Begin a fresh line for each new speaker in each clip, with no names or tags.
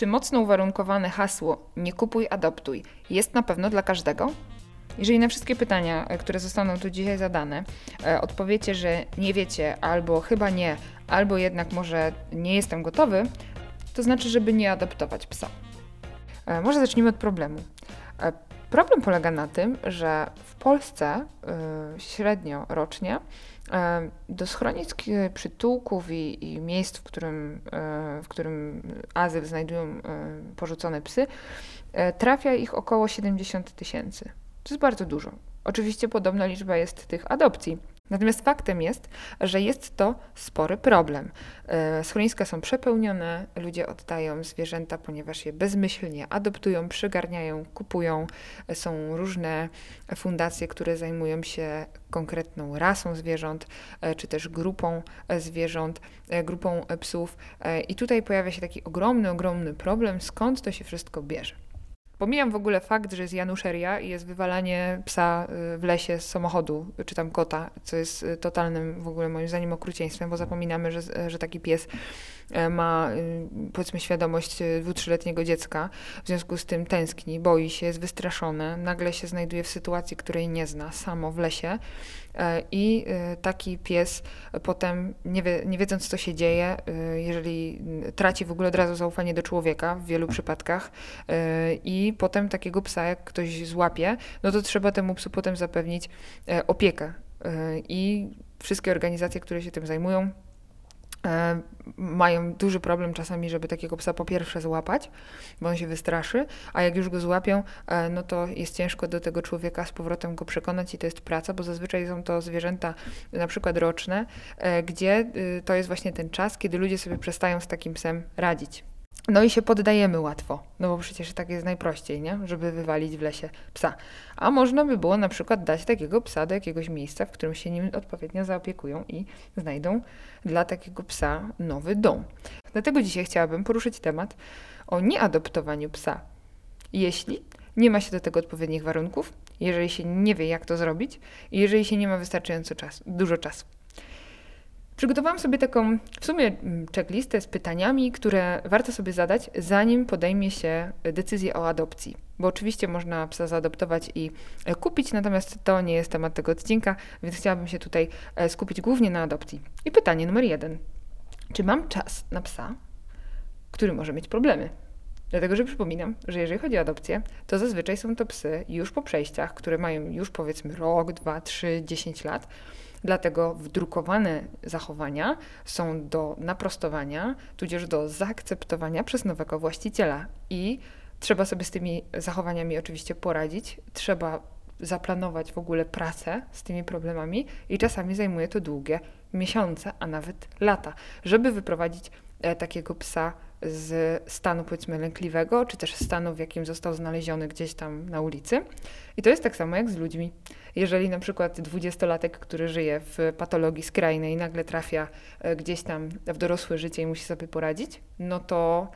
Czy mocno uwarunkowane hasło nie kupuj, adoptuj jest na pewno dla każdego? Jeżeli na wszystkie pytania, e, które zostaną tu dzisiaj zadane, e, odpowiecie, że nie wiecie, albo chyba nie, albo jednak może nie jestem gotowy, to znaczy, żeby nie adoptować psa. E, może zacznijmy od problemu. Problem polega na tym, że w Polsce średnio rocznie do schronisk, przytułków i, i miejsc, w którym, w którym azyl znajdują porzucone psy, trafia ich około 70 tysięcy. To jest bardzo dużo. Oczywiście podobna liczba jest tych adopcji. Natomiast faktem jest, że jest to spory problem. E, schroniska są przepełnione, ludzie oddają zwierzęta, ponieważ je bezmyślnie adoptują, przygarniają, kupują. Są różne fundacje, które zajmują się konkretną rasą zwierząt, e, czy też grupą e, zwierząt, grupą psów. I tutaj pojawia się taki ogromny, ogromny problem, skąd to się wszystko bierze. Pomijam w ogóle fakt, że jest januszeria i jest wywalanie psa y, w lesie z samochodu, czy tam kota, co jest y, totalnym w ogóle moim zdaniem okrucieństwem, bo zapominamy, że, że taki pies ma y, powiedzmy świadomość dwu-trzyletniego dziecka, w związku z tym tęskni, boi się, jest wystraszone, nagle się znajduje w sytuacji, której nie zna, samo w lesie. E, i taki pies potem, nie, wie, nie wiedząc co się dzieje, jeżeli traci w ogóle od razu zaufanie do człowieka w wielu przypadkach i potem takiego psa, jak ktoś złapie, no to trzeba temu psu potem zapewnić e, opiekę. E, I wszystkie organizacje, które się tym zajmują, e, mają duży problem czasami, żeby takiego psa po pierwsze złapać, bo on się wystraszy, a jak już go złapią, no to jest ciężko do tego człowieka z powrotem go przekonać i to jest praca, bo zazwyczaj są to zwierzęta na przykład roczne, gdzie y, to jest właśnie ten czas, kiedy ludzie sobie przestają z takim psem radzić. No i się poddajemy łatwo, no bo przecież tak jest najprościej, nie? Żeby wywalić w lesie psa. A można by było na przykład dać takiego psa do jakiegoś miejsca, w którym się nim odpowiednio zaopiekują i znajdą dla takiego psa nowy dom. Dlatego dzisiaj chciałabym poruszyć temat o nieadoptowaniu psa. Jeśli nie ma się do tego odpowiednich warunków, jeżeli się nie wie, jak to zrobić i jeżeli się nie ma wystarczająco czasu, dużo czasu. Przygotowałam sobie taką w sumie mm, checklistę z pytaniami, które warto sobie zadać, zanim podejmie się decyzję o adopcji. Bo oczywiście można psa zaadoptować i e, kupić, natomiast to nie jest temat tego odcinka, więc chciałabym się tutaj e, skupić głównie na adopcji. I pytanie numer jeden. Czy mam czas na psa, który może mieć problemy? Dlatego, że przypominam, że jeżeli chodzi o adopcję, to zazwyczaj są to psy już po przejściach, które mają już powiedzmy rok, dwa, trzy, dziesięć lat Dlatego wdrukowane zachowania są do naprostowania, tudzież do zaakceptowania przez nowego właściciela. I trzeba sobie z tymi zachowaniami oczywiście poradzić. Trzeba zaplanować w ogóle pracę z tymi problemami i czasami zajmuje to długie miesiące, a nawet lata, żeby wyprowadzić takiego psa z stanu powiedzmy lękliwego, czy też stanu, w jakim został znaleziony gdzieś tam na ulicy. I to jest tak samo jak z ludźmi. Jeżeli na przykład dwudziestolatek, który żyje w patologii skrajnej, nagle trafia e, gdzieś tam w dorosłe życie i musi sobie poradzić, no to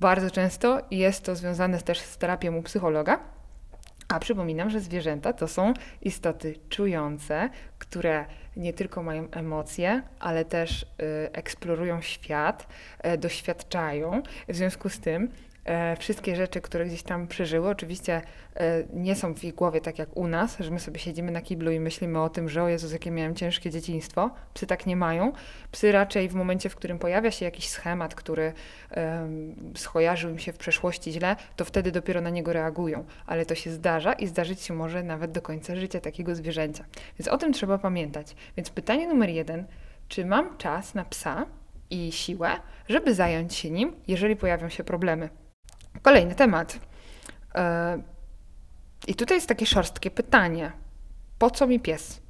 bardzo często jest to związane też z terapią u psychologa. A przypominam, że zwierzęta to są istoty czujące, które nie tylko mają emocje, ale też y, eksplorują świat, y, doświadczają. W związku z tym wszystkie rzeczy, które gdzieś tam przeżyły, oczywiście e, nie są w ich głowie tak jak u nas, że my sobie siedzimy na kiblu i myślimy o tym, że o Jezus, jakie miałem ciężkie dzieciństwo. Psy tak nie mają. Psy raczej w momencie, w którym pojawia się jakiś schemat, który e, skojarzył im się w przeszłości źle, to wtedy dopiero na niego reagują. Ale to się zdarza i zdarzyć się może nawet do końca życia takiego zwierzęcia. Więc o tym trzeba pamiętać. Więc pytanie numer jeden, czy mam czas na psa i siłę, żeby zająć się nim, jeżeli pojawią się problemy? Kolejny temat. E, I tutaj jest takie szorstkie pytanie. Po co mi pies?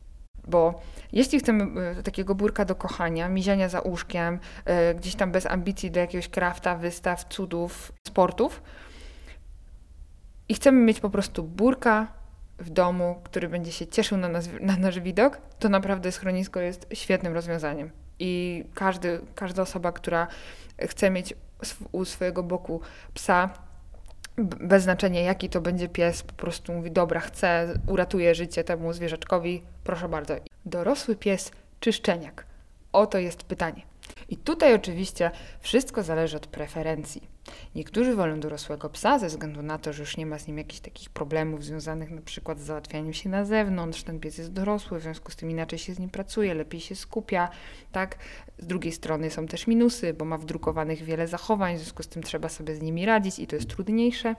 Bo jeśli chcemy e, takiego burka do kochania, miziania za łóżkiem, e, gdzieś tam bez ambicji do jakiegoś krafta, wystaw, cudów, sportów, i chcemy mieć po prostu burka w domu, który będzie się cieszył na, nas, na nasz widok, to naprawdę schronisko jest świetnym rozwiązaniem. I każdy, każda osoba, która chce mieć u swojego boku psa, bez znaczenia jaki to będzie pies, po prostu mówi, dobra, chcę, uratuje życie temu zwierzaczkowi, proszę bardzo. Dorosły pies czy szczeniak? Oto jest pytanie. I tutaj oczywiście wszystko zależy od preferencji. Niektórzy wolą dorosłego psa ze względu na to, że już nie ma z nim jakichś takich problemów związanych na przykład z załatwianiem się na zewnątrz, ten pies jest dorosły, w związku z tym inaczej się z nim pracuje, lepiej się skupia, tak? Z drugiej strony są też minusy, bo ma wdrukowanych wiele zachowań, w związku z tym trzeba sobie z nimi radzić i to jest trudniejsze.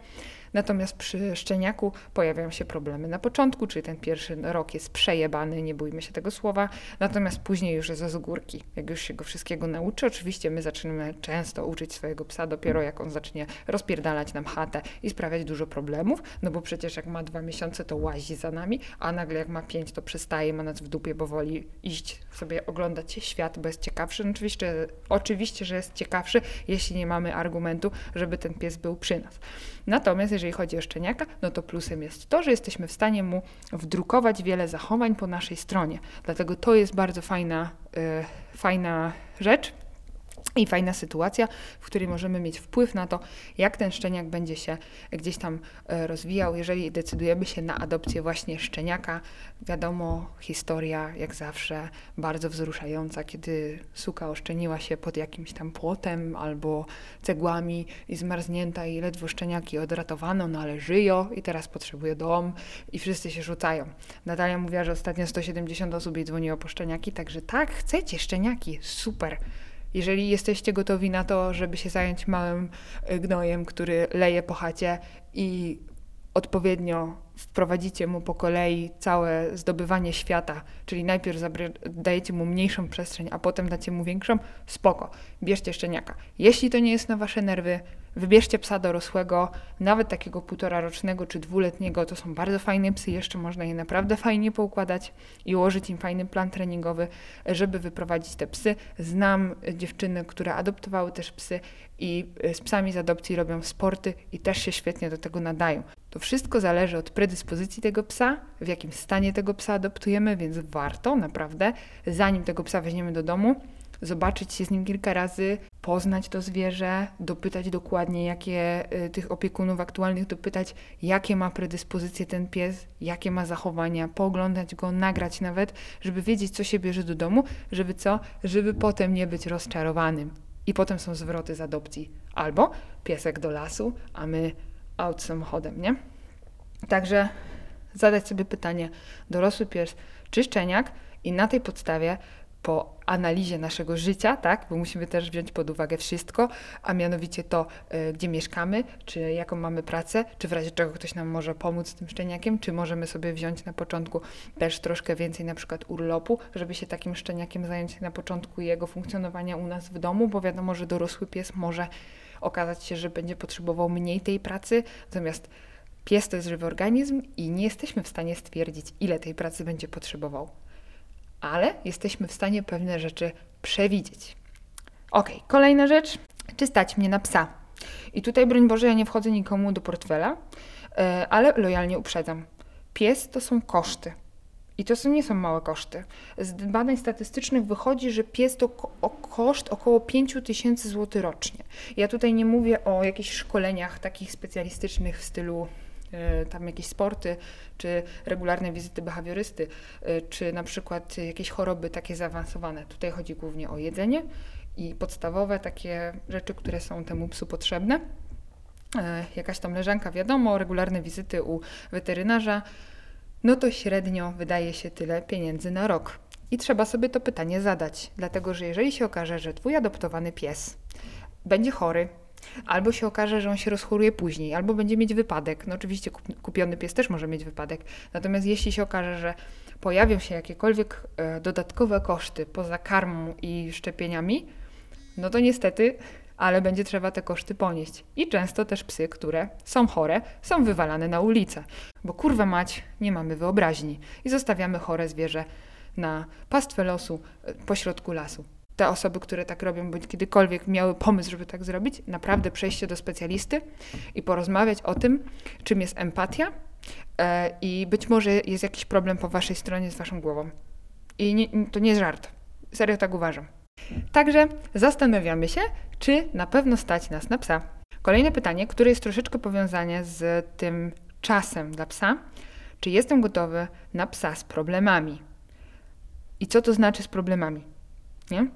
Natomiast przy szczeniaku pojawiają się problemy na początku, czyli ten pierwszy rok jest przejebany, nie bójmy się tego słowa, natomiast później już jest z górki. Jak już się go wszystkiego nauczy, oczywiście my zaczynamy często uczyć swojego psa dopiero jak on zacznie rozpierdalać nam chatę i sprawiać dużo problemów, no bo przecież jak ma dwa miesiące, to łazi za nami, a nagle jak ma pięć, to przestaje, ma nas w dupie, bo woli iść sobie oglądać świat, bo jest ciekawszy. No oczywiście, oczywiście, że jest ciekawszy, jeśli nie mamy argumentu, żeby ten pies był przy nas. Natomiast jeżeli chodzi o szczeniaka, no to plusem jest to, że jesteśmy w stanie mu wdrukować wiele zachowań po naszej stronie. Dlatego to jest bardzo fajna, yy, fajna rzecz i fajna sytuacja, w której możemy mieć wpływ na to, jak ten szczeniak będzie się gdzieś tam e, rozwijał. Jeżeli decydujemy się na adopcję właśnie szczeniaka, wiadomo, historia jak zawsze bardzo wzruszająca, kiedy suka oszczeniła się pod jakimś tam płotem albo cegłami i zmarznięta i ledwo szczeniaki odratowano, no ale żyją i teraz potrzebuje dom i wszyscy się rzucają. Natalia mówiła, że ostatnio 170 osób jej dzwoniło po szczeniaki, także tak, chcecie szczeniaki, super. Jeżeli jesteście gotowi na to, żeby się zająć małym y, gnojem, który leje po chacie i odpowiednio wprowadzicie mu po kolei całe zdobywanie świata, czyli najpierw dajecie mu mniejszą przestrzeń, a potem dacie mu większą, spoko, bierzcie szczeniaka. Jeśli to nie jest na wasze nerwy, wybierzcie psa dorosłego, nawet takiego półtora rocznego czy dwuletniego, to są bardzo fajne psy, jeszcze można je naprawdę fajnie poukładać i ułożyć im fajny plan treningowy, żeby wyprowadzić te psy. Znam dziewczyny, które adoptowały też psy i z psami z adopcji robią sporty i też się świetnie do tego nadają. To wszystko zależy od predyspozycji tego psa, w jakim stanie tego psa adoptujemy, więc warto naprawdę, zanim tego psa weźmiemy do domu, zobaczyć się z nim kilka razy, poznać to zwierzę, dopytać dokładnie, jakie y, tych opiekunów aktualnych dopytać, jakie ma predyspozycje ten pies, jakie ma zachowania, pooglądać go, nagrać nawet, żeby wiedzieć, co się bierze do domu, żeby co, żeby potem nie być rozczarowanym. I potem są zwroty z adopcji. Albo piesek do lasu, a my aut samochodem, nie? Także zadać sobie pytanie, dorosły pies czy szczeniak i na tej podstawie po analizie naszego życia, tak, bo musimy też wziąć pod uwagę wszystko, a mianowicie to, y, gdzie mieszkamy, czy jaką mamy pracę, czy w razie czego ktoś nam może pomóc z tym szczeniakiem, czy możemy sobie wziąć na początku też troszkę więcej na przykład urlopu, żeby się takim szczeniakiem zająć na początku jego funkcjonowania u nas w domu, bo wiadomo, że dorosły pies może okazać się, że będzie potrzebował mniej tej pracy, natomiast pies to jest żywy organizm i nie jesteśmy w stanie stwierdzić, ile tej pracy będzie potrzebował. Ale jesteśmy w stanie pewne rzeczy przewidzieć. Ok, kolejna rzecz. Czy stać mnie na psa? I tutaj, broń Boże, ja nie wchodzę nikomu do portfela, e, ale lojalnie uprzedzam. Pies to są koszty. I to są, nie są małe koszty. Z badań statystycznych wychodzi, że pies to ko koszt około 5 tysięcy złotych rocznie. Ja tutaj nie mówię o jakichś szkoleniach takich specjalistycznych w stylu tam jakieś sporty, czy regularne wizyty behawiorysty, e, czy na przykład jakieś choroby takie zaawansowane. Tutaj chodzi głównie o jedzenie i podstawowe takie rzeczy, które są temu psu potrzebne. E, jakaś tam leżanka, wiadomo, regularne wizyty u weterynarza, no to średnio wydaje się tyle pieniędzy na rok. I trzeba sobie to pytanie zadać, dlatego że jeżeli się okaże, że twój adoptowany pies będzie chory, albo się okaże, że on się rozchoruje później, albo będzie mieć wypadek, no oczywiście kupiony pies też może mieć wypadek, natomiast jeśli się okaże, że pojawią się jakiekolwiek e, dodatkowe koszty poza karmą i szczepieniami, no to niestety ale będzie trzeba te koszty ponieść. I często też psy, które są chore, są wywalane na ulicę, bo kurwa mać, nie mamy wyobraźni i zostawiamy chore zwierzę na pastwę losu e, pośrodku lasu. Te osoby, które tak robią, bądź kiedykolwiek miały pomysł, żeby tak zrobić, naprawdę przejście do specjalisty i porozmawiać o tym, czym jest empatia e, i być może jest jakiś problem po waszej stronie z waszą głową. I nie, to nie jest żart. Serio tak uważam. Także zastanawiamy się, czy na pewno stać nas na psa. Kolejne pytanie, które jest troszeczkę powiązane z tym czasem dla psa. Czy jestem gotowy na psa z problemami? I co to znaczy z problemami? Nie?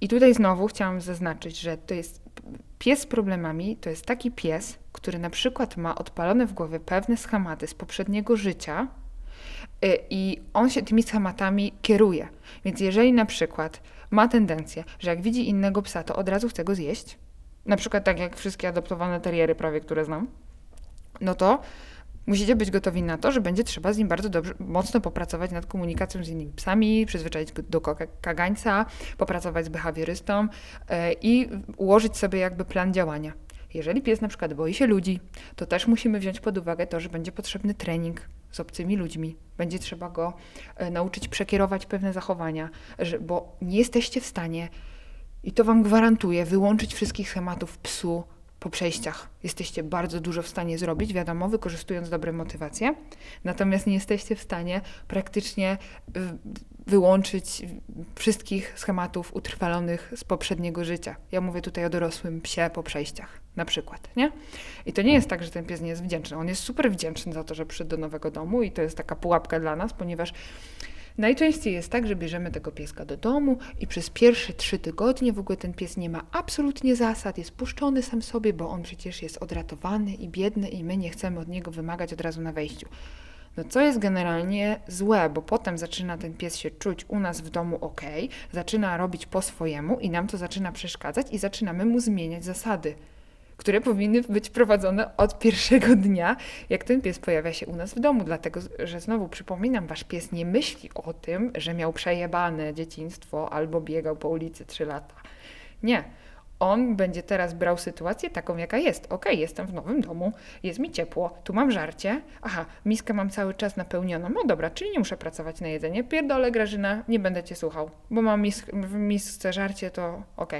I tutaj znowu chciałam zaznaczyć, że to jest pies z problemami, to jest taki pies, który na przykład ma odpalone w głowie pewne schematy z poprzedniego życia y, i on się tymi schematami kieruje. Więc jeżeli na przykład ma tendencję, że jak widzi innego psa, to od razu chce go zjeść, na przykład tak jak wszystkie adoptowane teriery prawie, które znam, no to musicie być gotowi na to, że będzie trzeba z nim bardzo dobrze, mocno popracować nad komunikacją z innymi psami, przyzwyczaić go do kagańca, popracować z behawiorystą yy, i ułożyć sobie jakby plan działania. Jeżeli pies na przykład boi się ludzi, to też musimy wziąć pod uwagę to, że będzie potrzebny trening z obcymi ludźmi. Będzie trzeba go e, nauczyć przekierować pewne zachowania, bo nie jesteście w stanie, i to Wam gwarantuję, wyłączyć wszystkich schematów psu po przejściach. Jesteście bardzo dużo w stanie zrobić, wiadomo, wykorzystując dobre motywacje, natomiast nie jesteście w stanie praktycznie wyłączyć wszystkich schematów utrwalonych z poprzedniego życia. Ja mówię tutaj o dorosłym psie po przejściach, na przykład, nie? I to nie jest tak, że ten pies nie jest wdzięczny. On jest super wdzięczny za to, że przyszedł do nowego domu i to jest taka pułapka dla nas, ponieważ Najczęściej jest tak, że bierzemy tego pieska do domu i przez pierwsze trzy tygodnie w ogóle ten pies nie ma absolutnie zasad, jest puszczony sam sobie, bo on przecież jest odratowany i biedny i my nie chcemy od niego wymagać od razu na wejściu. No co jest generalnie złe, bo potem zaczyna ten pies się czuć u nas w domu ok, zaczyna robić po swojemu i nam to zaczyna przeszkadzać i zaczynamy mu zmieniać zasady które powinny być prowadzone od pierwszego dnia, jak ten pies pojawia się u nas w domu. Dlatego, że znowu przypominam, wasz pies nie myśli o tym, że miał przejebane dzieciństwo albo biegał po ulicy 3 lata. Nie. On będzie teraz brał sytuację taką, jaka jest. Ok, jestem w nowym domu, jest mi ciepło, tu mam żarcie. Aha, miskę mam cały czas napełnioną. No dobra, czyli nie muszę pracować na jedzenie. Pierdolę, Grażyna, nie będę cię słuchał, bo mam mis w misce żarcie, to ok.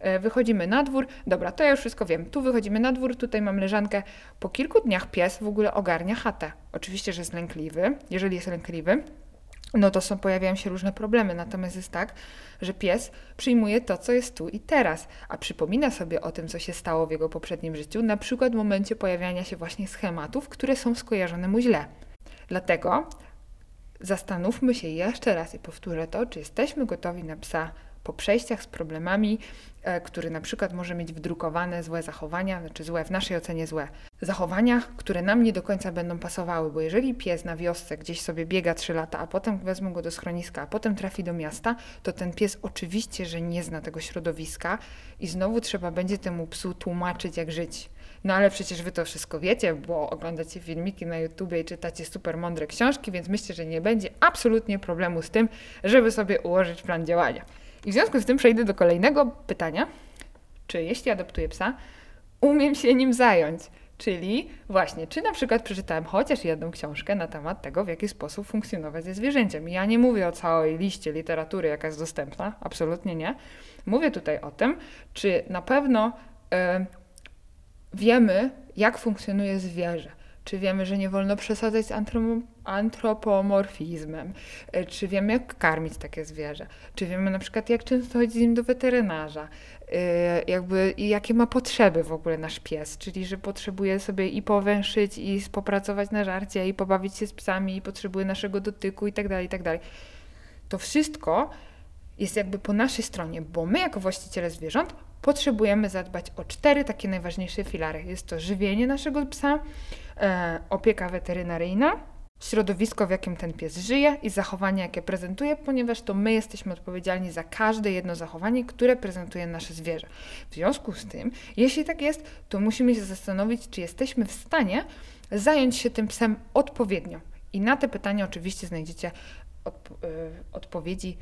E, wychodzimy na dwór, dobra, to ja już wszystko wiem. Tu wychodzimy na dwór, tutaj mam leżankę. Po kilku dniach pies w ogóle ogarnia chatę. Oczywiście, że jest lękliwy. Jeżeli jest lękliwy, no to są, pojawiają się różne problemy. Natomiast jest tak, że pies przyjmuje to, co jest tu i teraz, a przypomina sobie o tym, co się stało w jego poprzednim życiu, na przykład w momencie pojawiania się właśnie schematów, które są skojarzone mu źle. Dlatego zastanówmy się jeszcze raz i powtórzę to, czy jesteśmy gotowi na psa po przejściach z problemami, który na przykład może mieć wdrukowane złe zachowania, znaczy złe, w naszej ocenie złe zachowania, które nam nie do końca będą pasowały, bo jeżeli pies na wiosce gdzieś sobie biega 3 lata, a potem wezmą go do schroniska, a potem trafi do miasta, to ten pies oczywiście, że nie zna tego środowiska i znowu trzeba będzie temu psu tłumaczyć, jak żyć. No ale przecież wy to wszystko wiecie, bo oglądacie filmiki na YouTubie i czytacie super mądre książki, więc myślę, że nie będzie absolutnie problemu z tym, żeby sobie ułożyć plan działania. I w związku z tym przejdę do kolejnego pytania. Czy jeśli adoptuję psa, umiem się nim zająć? Czyli właśnie, czy na przykład przeczytałem chociaż jedną książkę na temat tego, w jaki sposób funkcjonować ze zwierzęciem. Ja nie mówię o całej liście literatury, jaka jest dostępna, absolutnie nie. Mówię tutaj o tym, czy na pewno y, wiemy, jak funkcjonuje zwierzę. Czy wiemy, że nie wolno przesadzać z antropomorfizmem? E, czy wiemy, jak karmić takie zwierzę? Czy wiemy na przykład, jak często chodzić z nim do weterynarza? E, jakby, jakie ma potrzeby w ogóle nasz pies? Czyli, że potrzebuje sobie i powęszyć, i popracować na żarcie, i pobawić się z psami, i potrzebuje naszego dotyku, i tak dalej, i tak dalej. To wszystko jest jakby po naszej stronie, bo my jako właściciele zwierząt potrzebujemy zadbać o cztery takie najważniejsze filary. Jest to żywienie naszego psa, e, opieka weterynaryjna, środowisko, w jakim ten pies żyje i zachowanie, jakie prezentuje, ponieważ to my jesteśmy odpowiedzialni za każde jedno zachowanie, które prezentuje nasze zwierzę. W związku z tym, jeśli tak jest, to musimy się zastanowić, czy jesteśmy w stanie zająć się tym psem odpowiednio. I na te pytania oczywiście znajdziecie odp- y, odpowiedzi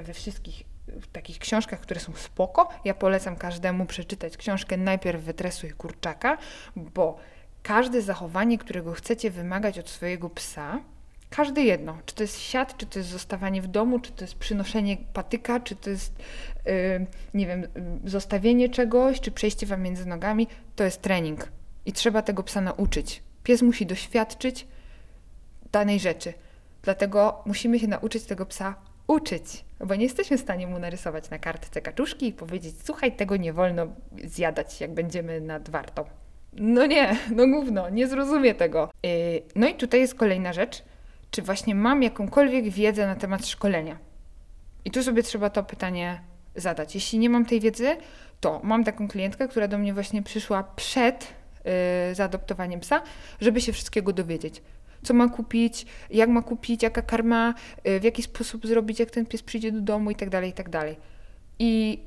y, we wszystkich w takich książkach, które są spoko. Ja polecam każdemu przeczytać książkę Najpierw wytresuj kurczaka, bo każde zachowanie, którego chcecie wymagać od swojego psa, każde jedno, czy to jest siat, czy to jest zostawanie w domu, czy to jest przynoszenie patyka, czy to jest, yy, nie wiem, yy, zostawienie czegoś, czy przejście wam między nogami, to jest trening. I trzeba tego psa nauczyć. Pies musi doświadczyć danej rzeczy. Dlatego musimy się nauczyć tego psa uczyć, bo nie jesteśmy w stanie mu narysować na kartce kaczuszki i powiedzieć: Słuchaj, tego nie wolno zjadać, jak będziemy nad wartą. No nie, no gówno, nie zrozumie tego. Yy, no i tutaj jest kolejna rzecz. Czy właśnie mam jakąkolwiek wiedzę na temat szkolenia? I tu sobie trzeba to pytanie zadać. Jeśli nie mam tej wiedzy, to mam taką klientkę, która do mnie właśnie przyszła przed yy, zaadoptowaniem psa, żeby się wszystkiego dowiedzieć. Co ma kupić, jak ma kupić, jaka karma, yy, w jaki sposób zrobić, jak ten pies przyjdzie do domu i tak dalej, i tak. I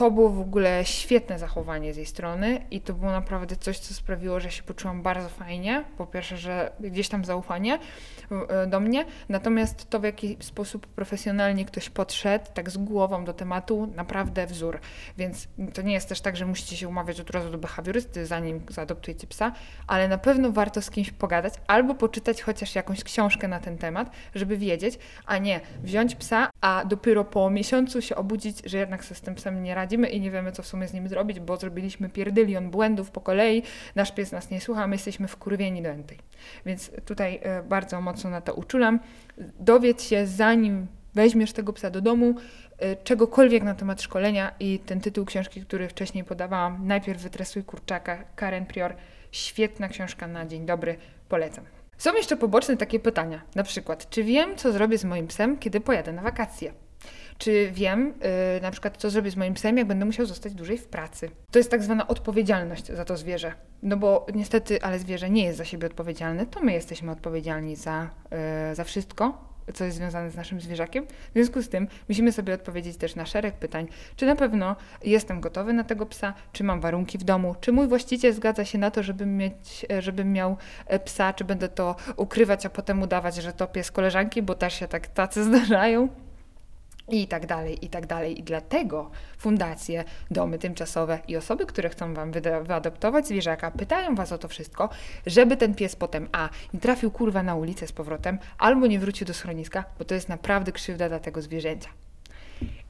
to było w ogóle świetne zachowanie z jej strony i to było naprawdę coś, co sprawiło, że się poczułam bardzo fajnie. Po pierwsze, że gdzieś tam zaufanie e, do mnie, natomiast to, w jaki sposób profesjonalnie ktoś podszedł, tak z głową do tematu, naprawdę wzór. Więc to nie jest też tak, że musicie się umawiać od razu do behawiorysty, zanim zaadoptujecie psa, ale na pewno warto z kimś pogadać albo poczytać chociaż jakąś książkę na ten temat, żeby wiedzieć, a nie wziąć psa, a dopiero po miesiącu się obudzić, że jednak sobie z tym psem nie radzi i nie wiemy, co w sumie z nim zrobić, bo zrobiliśmy pierdylion błędów po kolei, nasz pies nas nie słucha, my jesteśmy wkurwieni do entej. Więc tutaj e, bardzo mocno na to uczulam. Dowiedz się, zanim weźmiesz tego psa do domu, e, czegokolwiek na temat szkolenia i ten tytuł książki, który wcześniej podawałam, Najpierw wytresuj kurczaka, Karen Prior, świetna książka na dzień dobry, polecam. Są jeszcze poboczne takie pytania, na przykład, czy wiem, co zrobię z moim psem, kiedy pojadę na wakacje? Czy wiem yy, na przykład, co zrobię z moim psem, jak będę musiał zostać dłużej w pracy? To jest tak zwana odpowiedzialność za to zwierzę. No bo niestety, ale zwierzę nie jest za siebie odpowiedzialne, to my jesteśmy odpowiedzialni za, yy, za wszystko, co jest związane z naszym zwierzakiem. W związku z tym musimy sobie odpowiedzieć też na szereg pytań, czy na pewno jestem gotowy na tego psa, czy mam warunki w domu, czy mój właściciel zgadza się na to, żebym, mieć, żebym miał e, psa, czy będę to ukrywać, a potem udawać, że to pies koleżanki, bo też się tak tacy zdarzają i tak dalej, i tak dalej. I dlatego fundacje, domy tymczasowe i osoby, które chcą Wam wyadoptować zwierzaka, pytają Was o to wszystko, żeby ten pies potem A, nie trafił kurwa na ulicę z powrotem, albo nie wrócił do schroniska, bo to jest naprawdę krzywda dla tego zwierzęcia.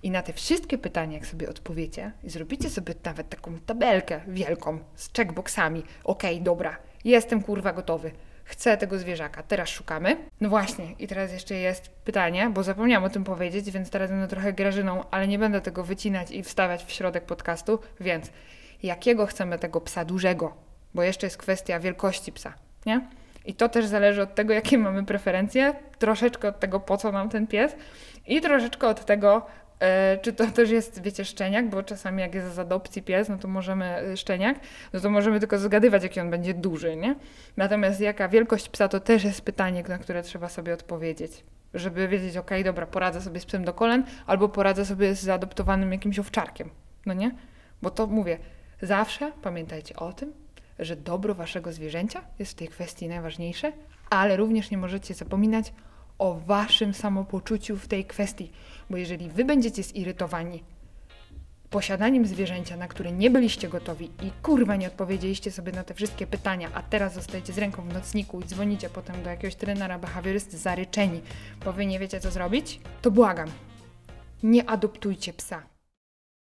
I na te wszystkie pytania, jak sobie odpowiecie, i zrobicie sobie nawet taką tabelkę wielką z checkboxami. Okej, okay, dobra, jestem kurwa gotowy chcę tego zwierzaka. Teraz szukamy. No właśnie, i teraz jeszcze jest pytanie, bo zapomniałam o tym powiedzieć, więc teraz będę trochę grażyną, ale nie będę tego wycinać i wstawiać w środek podcastu, więc jakiego chcemy tego psa dużego? Bo jeszcze jest kwestia wielkości psa, nie? I to też zależy od tego, jakie mamy preferencje, troszeczkę od tego, po co nam ten pies i troszeczkę od tego, czy to też jest, wiecie, szczeniak, bo czasami jak jest z adopcji pies, no to możemy, e, szczeniak, no to możemy tylko zgadywać, jaki on będzie duży, nie? Natomiast jaka wielkość psa, to też jest pytanie, na które trzeba sobie odpowiedzieć. Żeby wiedzieć, ok, dobra, poradzę sobie z psem do kolen, albo poradzę sobie z zaadoptowanym jakimś owczarkiem, no nie? Bo to mówię, zawsze pamiętajcie o tym, że dobro waszego zwierzęcia jest w tej kwestii najważniejsze, ale również nie możecie zapominać o waszym samopoczuciu w tej kwestii, bo jeżeli wy będziecie zirytowani posiadaniem zwierzęcia, na które nie byliście gotowi i kurwa nie odpowiedzieliście sobie na te wszystkie pytania, a teraz zostajecie z ręką w nocniku i dzwonicie potem do jakiegoś trenera behawiorysty zaryczeni, bo wy nie wiecie co zrobić, to błagam, nie adoptujcie psa.